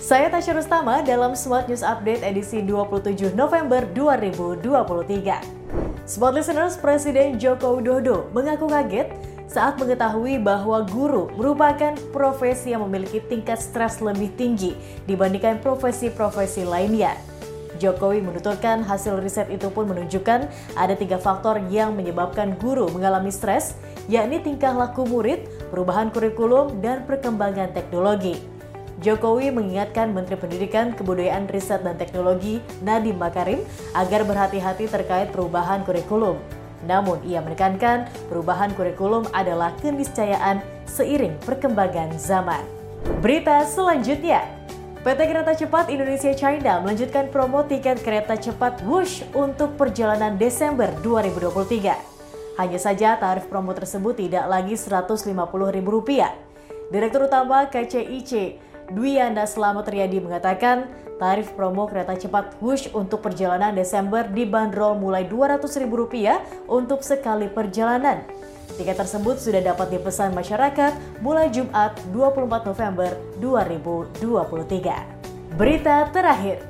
Saya Tasya Rustama dalam Smart News Update edisi 27 November 2023. Smart Listeners, Presiden Joko Widodo mengaku kaget saat mengetahui bahwa guru merupakan profesi yang memiliki tingkat stres lebih tinggi dibandingkan profesi-profesi lainnya. Jokowi menuturkan hasil riset itu pun menunjukkan ada tiga faktor yang menyebabkan guru mengalami stres, yakni tingkah laku murid, perubahan kurikulum, dan perkembangan teknologi. Jokowi mengingatkan Menteri Pendidikan, Kebudayaan, Riset, dan Teknologi Nadiem Makarim agar berhati-hati terkait perubahan kurikulum. Namun ia menekankan perubahan kurikulum adalah keniscayaan seiring perkembangan zaman. Berita selanjutnya, PT Kereta Cepat Indonesia China melanjutkan promo tiket kereta cepat Wush untuk perjalanan Desember 2023. Hanya saja tarif promo tersebut tidak lagi Rp150.000. Direktur Utama KCIC Dwi Anda Selamat Riyadi mengatakan tarif promo kereta cepat Wush untuk perjalanan Desember dibanderol mulai Rp200.000 untuk sekali perjalanan. Tiket tersebut sudah dapat dipesan masyarakat mulai Jumat 24 November 2023. Berita terakhir,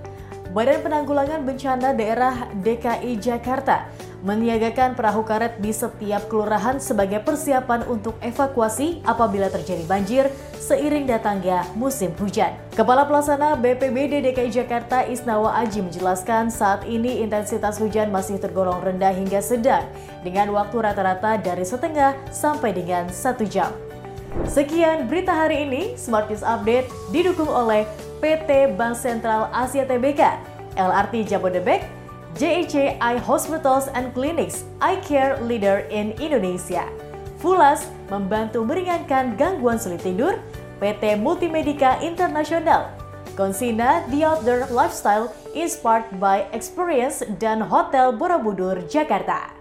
Badan Penanggulangan Bencana Daerah DKI Jakarta menyiagakan perahu karet di setiap kelurahan sebagai persiapan untuk evakuasi apabila terjadi banjir seiring datangnya musim hujan. Kepala Pelaksana BPBD DKI Jakarta Isnawa Aji menjelaskan saat ini intensitas hujan masih tergolong rendah hingga sedang dengan waktu rata-rata dari setengah sampai dengan satu jam. Sekian berita hari ini, Smart News Update didukung oleh PT Bank Sentral Asia Tbk, LRT Jabodebek, Eye Hospitals and Clinics, Eye Care Leader in Indonesia. Fulas membantu meringankan gangguan sulit tidur, PT Multimedika Internasional. Konsina The Outdoor Lifestyle Inspired by Experience dan Hotel Borobudur, Jakarta.